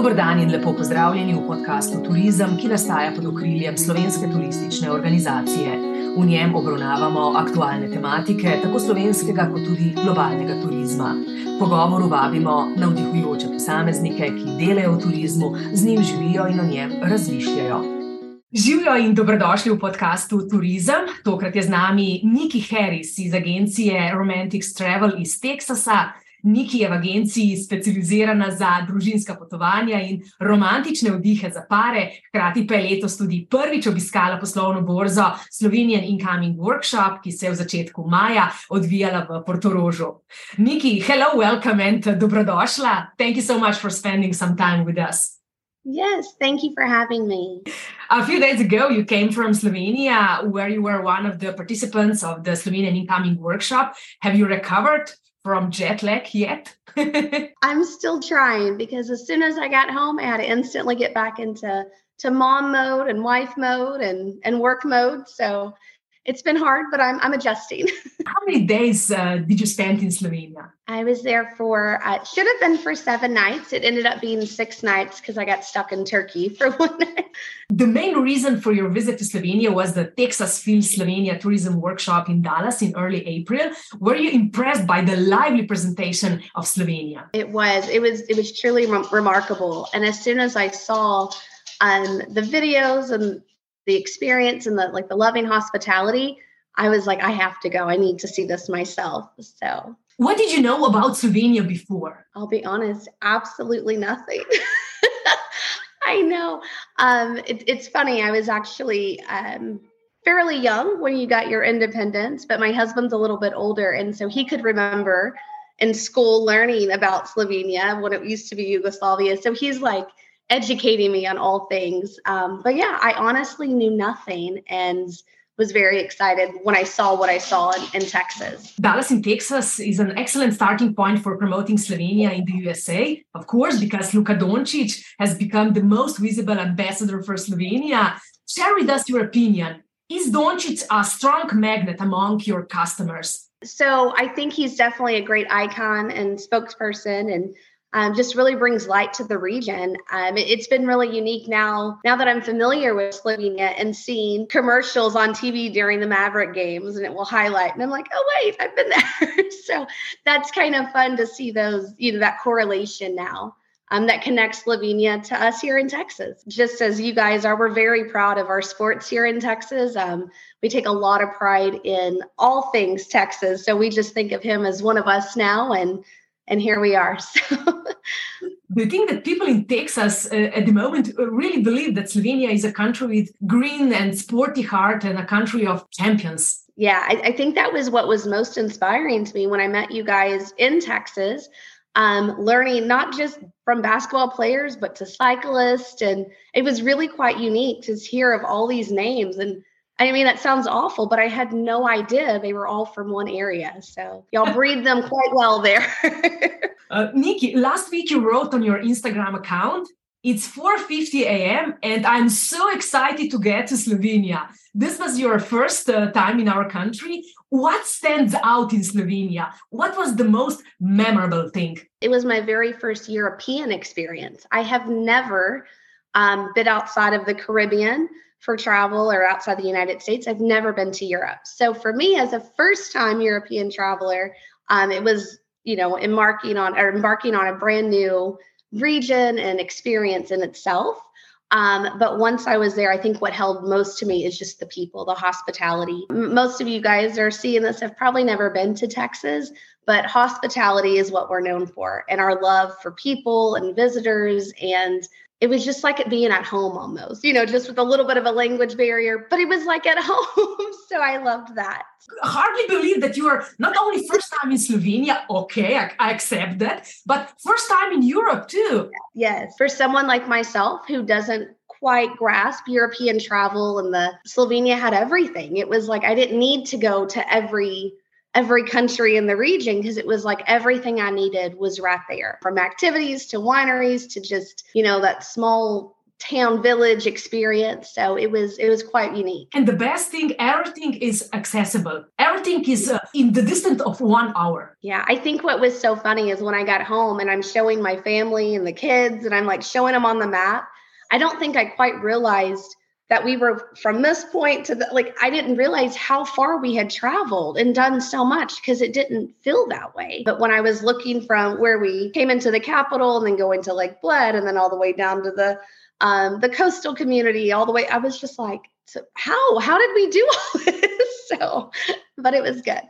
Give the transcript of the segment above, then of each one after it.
Dobro dan in lepo pozdravljeni v podkastu Turizem, ki nastaja pod okriljem Slovenske turistične organizacije. V njem obravnavamo aktualne tematike, tako slovenskega, kot tudi globalnega turizma. Pogovoru vabimo navdihujoče posameznike, ki delajo v turizmu, z njim živijo in o njem razmišljajo. Živijo in dobrodošli v podkastu Turizem. Tokrat je z nami Niki Harris iz agencije Romantics Travel iz Teksasa. Niki je v agenciji specializirana za družinska potovanja in romantične vdihe za pare, hkrati pa je letos tudi prvič obiskala poslovno borzo Slovenian Incoming Workshop, ki se je v začetku maja odvijala v Portorožu. Niki, hello, welcome and dobrodošla. Thank you so much for spending some time with us. Yes, thank you for having me. A few days ago, you came from Slovenia, where you were one of the participants of the Slovenian Incoming Workshop. Have you recovered from jet lag yet? I'm still trying because as soon as I got home, I had to instantly get back into to mom mode and wife mode and and work mode. So it's been hard, but I'm I'm adjusting. How many days uh, did you spend in Slovenia? I was there for uh, should have been for seven nights. It ended up being six nights because I got stuck in Turkey for one night. The main reason for your visit to Slovenia was the Texas Feel Slovenia Tourism Workshop in Dallas in early April. Were you impressed by the lively presentation of Slovenia? It was. It was. It was truly re- remarkable. And as soon as I saw um, the videos and the experience and the like the loving hospitality, I was like, I have to go. I need to see this myself. So what did you know about Slovenia before? I'll be honest, absolutely nothing. I know. Um, it, it's funny. I was actually um, fairly young when you got your independence, but my husband's a little bit older, and so he could remember in school learning about Slovenia when it used to be Yugoslavia. So he's like educating me on all things. Um, but yeah, I honestly knew nothing and was very excited when I saw what I saw in, in, Texas. Dallas in Texas is an excellent starting point for promoting Slovenia in the USA, of course, because Luka Doncic has become the most visible ambassador for Slovenia. Share with us your opinion. Is Doncic a strong magnet among your customers? So I think he's definitely a great icon and spokesperson and um, just really brings light to the region. Um, it, has been really unique now, now that I'm familiar with Slovenia and seeing commercials on TV during the Maverick games, and it will highlight, and I'm like, oh wait, I've been there. so that's kind of fun to see those, you know, that correlation now. Um, that connects Slovenia to us here in Texas. Just as you guys are, we're very proud of our sports here in Texas. Um, we take a lot of pride in all things Texas. So we just think of him as one of us now. And and here we are. So. Do you think that people in Texas uh, at the moment uh, really believe that Slovenia is a country with green and sporty heart and a country of champions? Yeah, I, I think that was what was most inspiring to me when I met you guys in Texas. Um, learning not just from basketball players, but to cyclists. And it was really quite unique to hear of all these names. And I mean, that sounds awful, but I had no idea they were all from one area. So y'all breed them quite well there. uh, Nickie, last week you wrote on your Instagram account, it's 4.50 a.m. and I'm so excited to get to Slovenia. This was your first uh, time in our country. What stands out in Slovenia? What was the most memorable thing? It was my very first European experience. I have never um, been outside of the Caribbean for travel or outside the United States. I've never been to Europe. So for me, as a first time European traveler, um, it was, you know, embarking on or embarking on a brand new region and experience in itself. Um, but once I was there, I think what held most to me is just the people, the hospitality. Most of you guys are seeing this have probably never been to Texas, but hospitality is what we're known for and our love for people and visitors and it was just like it being at home almost, you know, just with a little bit of a language barrier, but it was like at home. so I loved that. Hardly believe that you are not only first time in Slovenia, okay, I, I, accept that, but first time in Europe too. Yes. For someone like myself who doesn't quite grasp European travel and the Slovenia had everything. It was like I didn't need to go to every every country in the region because it was like everything I needed was right there from activities to wineries to just, you know, that small town village experience. So it was it was quite unique. And the best thing everything is accessible. Everything is uh, in the distance of one hour. Yeah i think what was so funny is when i got home and i'm showing my family and the kids and i'm like showing them on the map i don't think i quite realized that we were from this point to the like i didn't realize how far we had traveled and done so much because it didn't feel that way but when i was looking from where we came into the capital and then going to lake bled and then all the way down to the um, the coastal community all the way i was just like so how how did we do all this so but it was good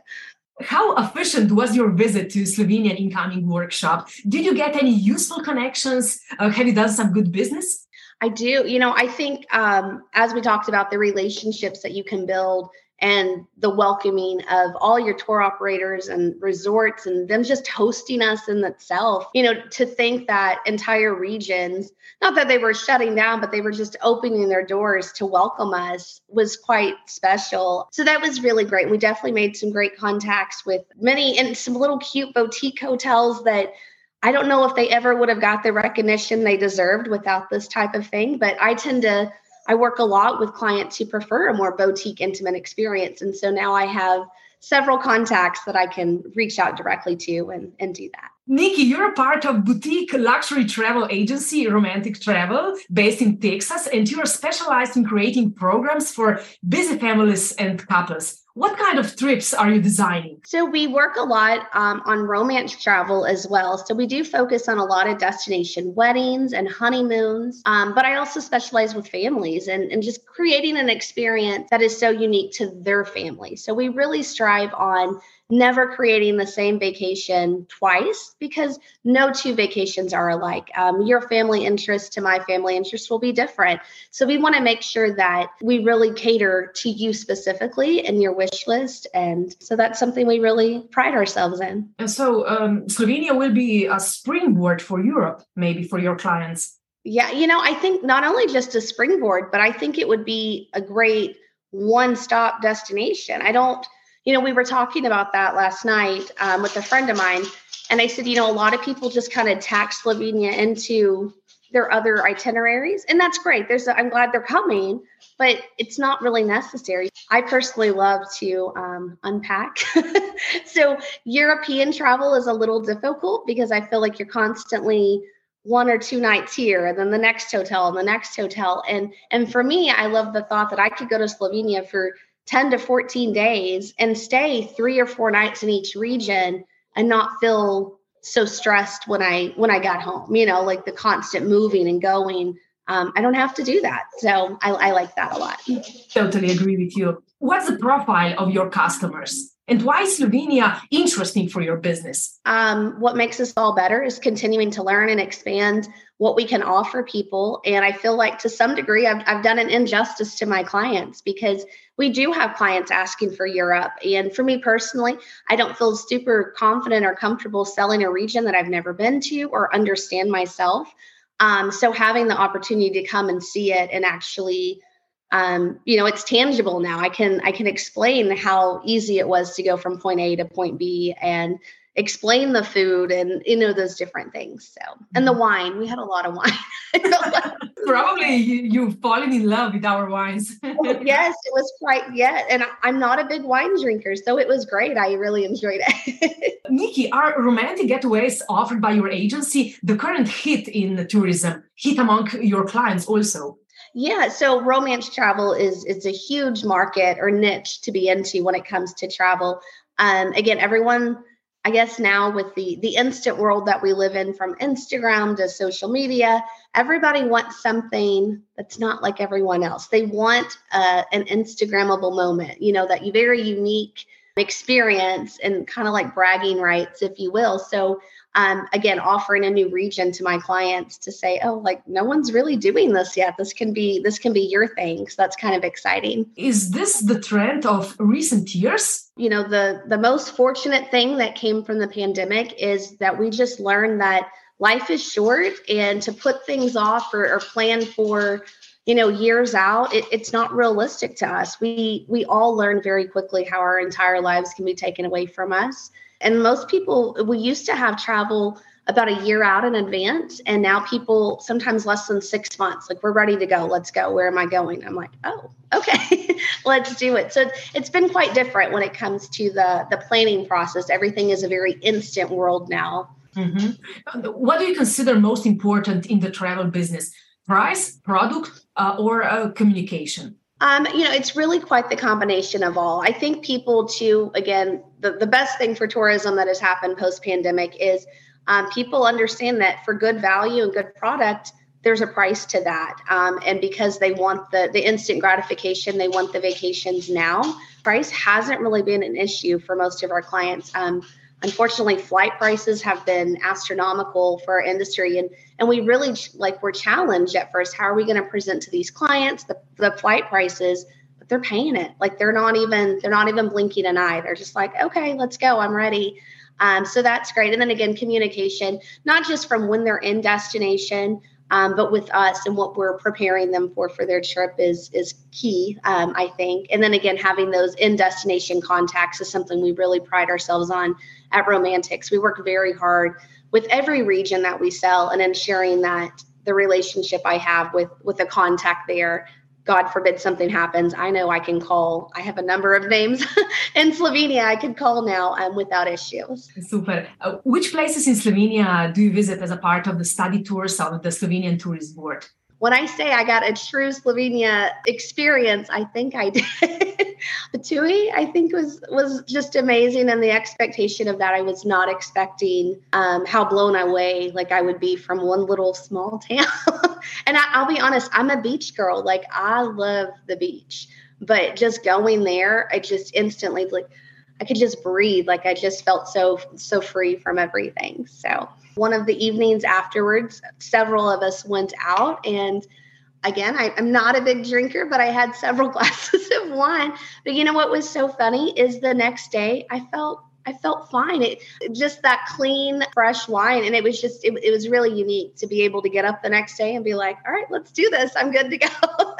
how efficient was your visit to Slovenia incoming workshop? Did you get any useful connections? Uh, have you done some good business? I do. You know, I think um, as we talked about the relationships that you can build and the welcoming of all your tour operators and resorts and them just hosting us in itself, you know, to think that entire regions, not that they were shutting down, but they were just opening their doors to welcome us was quite special. So that was really great. We definitely made some great contacts with many and some little cute boutique hotels that I don't know if they ever would have got the recognition they deserved without this type of thing, but I tend to I work a lot with clients who prefer a more boutique intimate experience and so now I have several contacts that I can reach out directly to and, and do that. Nickie, you're a part of boutique luxury travel agency Romantic Travel based in Texas, and you are specialized in creating programs for busy families and couples. What kind of trips are you designing? So, we work a lot um, on romance travel as well. So, we do focus on a lot of destination weddings and honeymoons. Um, but I also specialize with families and, and just creating an experience that is so unique to their family. So, we really strive on never creating the same vacation twice because no two vacations are alike. Um, your family interest to my family interest will be different. So we want to make sure that we really cater to you specifically and your wish list. And so that's something we really pride ourselves in. And so um, Slovenia will be a springboard for Europe, maybe for your clients. Yeah, you know, I think not only just a springboard, but I think it would be a great one stop destination. I don't you know, we were talking about that last night um, with a friend of mine, and I said, you know, a lot of people just kind of tack Slovenia into their other itineraries, and that's great. There's, i I'm glad they're coming, but it's not really necessary. I personally love to um, unpack. so European travel is a little difficult because I feel like you're constantly one or two nights here and then the next hotel and the next hotel and and for me i love the thought that i could go to slovenia for 10 to 14 days and stay three or four nights in each region and not feel so stressed when I when I got home. You know, like the constant moving and going. Um, I don't have to do that, so I, I like that a lot. Totally agree with you. What's the profile of your customers? And why is Slovenia interesting for your business? Um, what makes us all better is continuing to learn and expand what we can offer people. And I feel like to some degree, I've, I've done an injustice to my clients because we do have clients asking for Europe. And for me personally, I don't feel super confident or comfortable selling a region that I've never been to or understand myself. Um, so having the opportunity to come and see it and actually um, you know it's tangible now i can i can explain how easy it was to go from point a to point b and explain the food and you know those different things so. And the mm-hmm. wine we had a lot of wine. Probably you, you've fallen in love with our wines. Yes it was quite yeah and i'm not a big wine drinker so it was great. I really enjoyed it. Nickie are romantic getaways offered by your agency the current hit in tourism hit among your clients also? Yeah, so romance travel is it's a huge market or niche to be into when it comes to travel. Um, again, everyone, I guess now with the the instant world that we live in, from Instagram to social media, everybody wants something that's not like everyone else. They want uh, an Instagrammable moment, you know, that very unique experience and kind of like bragging rights, if you will. So um, again offering a new region to my clients to say oh like no one's really doing this yet. This can be this can be your thing. So that's kind of exciting. Is this the trend of recent years? You know the the most fortunate thing that came from the pandemic is that we just learned that life is short and to put things off or, or plan for you know years out it, it's not realistic to us. We we all learn very quickly how our entire lives can be taken away from us and most people, we used to have travel about a year out in advance. And now people sometimes less than six months, like we're ready to go. Let's go. Where am I going? I'm like, oh, okay, let's do it. So it's been quite different when it comes to the the planning process. Everything is a very instant world now. Mm-hmm. What do you consider most important in the travel business? Price, product, uh, or uh, communication? Um, you know, it's really quite the combination of all. I think people, too, again, the, the best thing for tourism that has happened post pandemic is um, people understand that for good value and good product, there's a price to that. Um, and because they want the, the instant gratification, they want the vacations now, price hasn't really been an issue for most of our clients. Um, unfortunately flight prices have been astronomical for our industry and and we really like we're challenged at first. How are we going to present to these clients the, the flight prices but they're paying it. Like they're not even they're not even blinking an eye. They're just like okay let's go. I'm ready. Um, so that's great. And then again communication not just from when they're in destination um, but with us and what we're preparing them for for their trip is is key um, i think. And then again having those in destination contacts is something we really pride ourselves on at romantics. We work very hard with every region that we sell and ensuring that the relationship i have with with a contact there God forbid something happens, I know I can call. I have a number of names in Slovenia I can call now um, without issues. Super. Uh, which places in Slovenia do you visit as a part of the study tours of the Slovenian Tourist Board? When I say I got a true Slovenia experience, I think I did. Ptuj, I think was was just amazing, and the expectation of that, I was not expecting um, how blown away like I would be from one little small town. and I, I'll be honest, I'm a beach girl. Like I love the beach, but just going there, I just instantly like I could just breathe. Like I just felt so so free from everything. So one of the evenings afterwards, several of us went out and again, I, am not a big drinker, but I had several glasses of wine. But you know what was so funny is the next day I felt I felt fine. It just that clean, fresh wine, and it was just it, it was really unique to be able to get up the next day and be like, all right, let's do this. I'm good to go.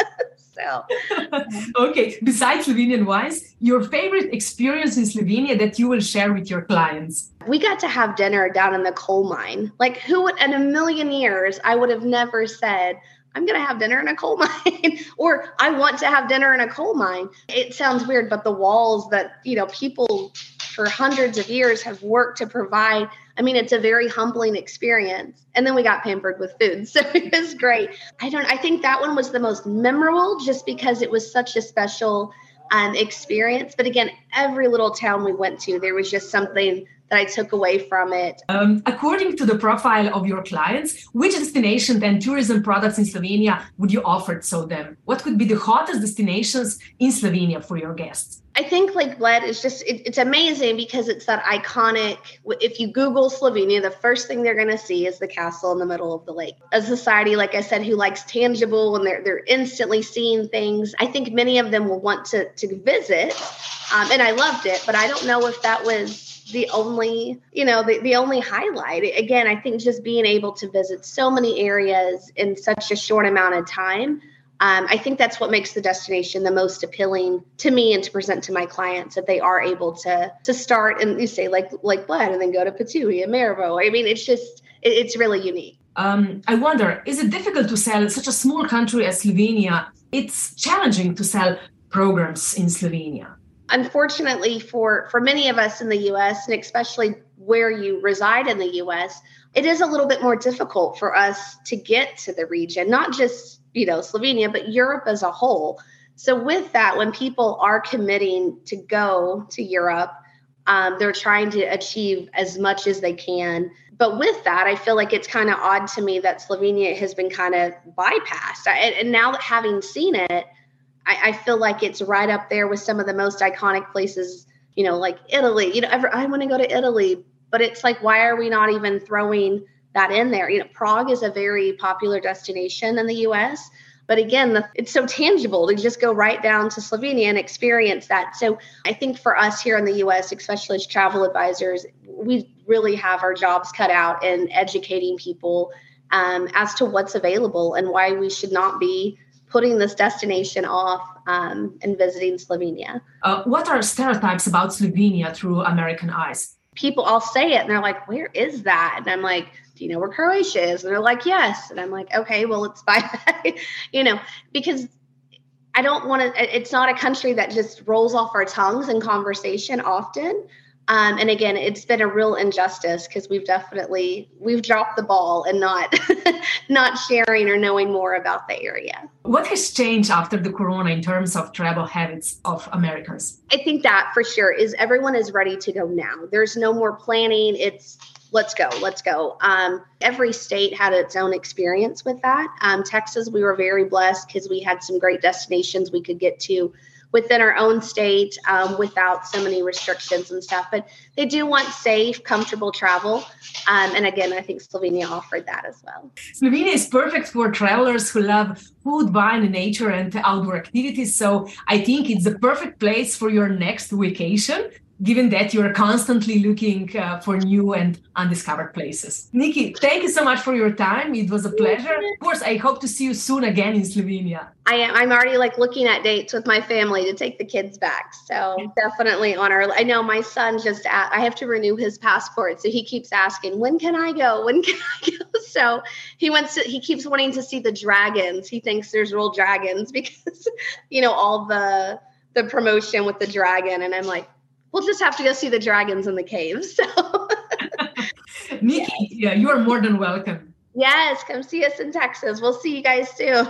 okay. Besides Slovenian wines, your favorite experience in Slovenia that you will share with your clients? We got to have dinner down in the coal mine. Like who would in a million years I would have never said I'm going to have dinner in a coal mine or I want to have dinner in a coal mine. It sounds weird, but the walls that, you know, people for hundreds of years have worked to provide. I mean, it's a very humbling experience. And then we got pampered with food. So it was great. I don't, I think that one was the most memorable just because it was such a special um, experience. But again, every little town we went to, there was just something that I took away from it. Um, according to the profile of your clients, which destination and tourism products in Slovenia would you offer to them? What could be the hottest destinations in Slovenia for your guests? I think like Bled is just it, it's amazing because it's that iconic. If you Google Slovenia, the first thing they're going to see is the castle in the middle of the lake. A society, like I said, who likes tangible and they're they're instantly seeing things. I think many of them will want to to visit, um, and I loved it. But I don't know if that was the only you know the, the only highlight. Again i think just being able to visit so many areas in such a short amount of time um, i think that's what makes the destination the most appealing to me and to present to my clients that they are able to to start and you say like like Bled and then go to Ptuj and Maribor. i mean it's just it, it's really unique. Um, i wonder is it difficult to sell such a small country as slovenia? It's challenging to sell programs in slovenia unfortunately for for many of us in the US and especially where you reside in the US it is a little bit more difficult for us to get to the region not just you know Slovenia but Europe as a whole. So with that when people are committing to go to Europe um, they're trying to achieve as much as they can. But with that i feel like it's kind of odd to me that slovenia has been kind of bypassed and, and now that having seen it I, I feel like it's right up there with some of the most iconic places, you know, like Italy. You know, ever, I want to go to Italy, but it's like, why are we not even throwing that in there? You know, Prague is a very popular destination in the US. But again, the, it's so tangible to just go right down to Slovenia and experience that. So I think for us here in the US, especially as travel advisors, we really have our jobs cut out in educating people um, as to what's available and why we should not be putting this destination off um, and visiting Slovenia. Uh, what are stereotypes about Slovenia through American eyes? people, I'll say it and they're like, where is that? And I'm like, do you know where Croatia is? And they're like, yes. And I'm like, okay, well, it's by, you know, because I don't want to, it's not a country that just rolls off our tongues in conversation often. Um, and again, it's been a real injustice because we've definitely we've dropped the ball and not not sharing or knowing more about the area. What has changed after the corona in terms of travel habits of Americans? I think that for sure is everyone is ready to go now. There's no more planning. It's let's go, let's go. Um, every state had its own experience with that. Um, Texas, we were very blessed because we had some great destinations we could get to within our own state um, without so many restrictions and stuff. But they do want safe, comfortable travel. Um, and again, I think Slovenia offered that as well. Slovenia is perfect for travelers who love food, wine, nature, and outdoor activities. So I think it's the perfect place for your next vacation given that you're constantly looking uh, for new and undiscovered places. Nickie, thank you so much for your time. It was a pleasure. Of course, I hope to see you soon again in Slovenia. I am. I'm already like looking at dates with my family to take the kids back. So definitely on our. I know my son just. I have to renew his passport, so he keeps asking, "When can I go? When can I go?" So he wants. To, he keeps wanting to see the dragons. He thinks there's real dragons because, you know, all the the promotion with the dragon, and I'm like, we'll just have to go see the dragons in the caves. So. Nikki, yeah, you are more than welcome. Yes, come see us in Texas. We'll see you guys too.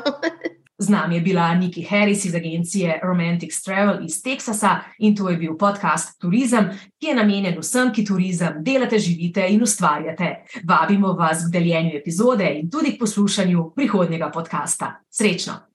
Z nami je bila Nikki Harris iz agencije Romantic Travel iz Teksasa in to je bil podcast Turizem, ki je namenjen vsem, ki turizem delate, živite in ustvarjate. Vabimo vas k deljenju epizode in tudi k poslušanju prihodnjega podcasta. Srečno!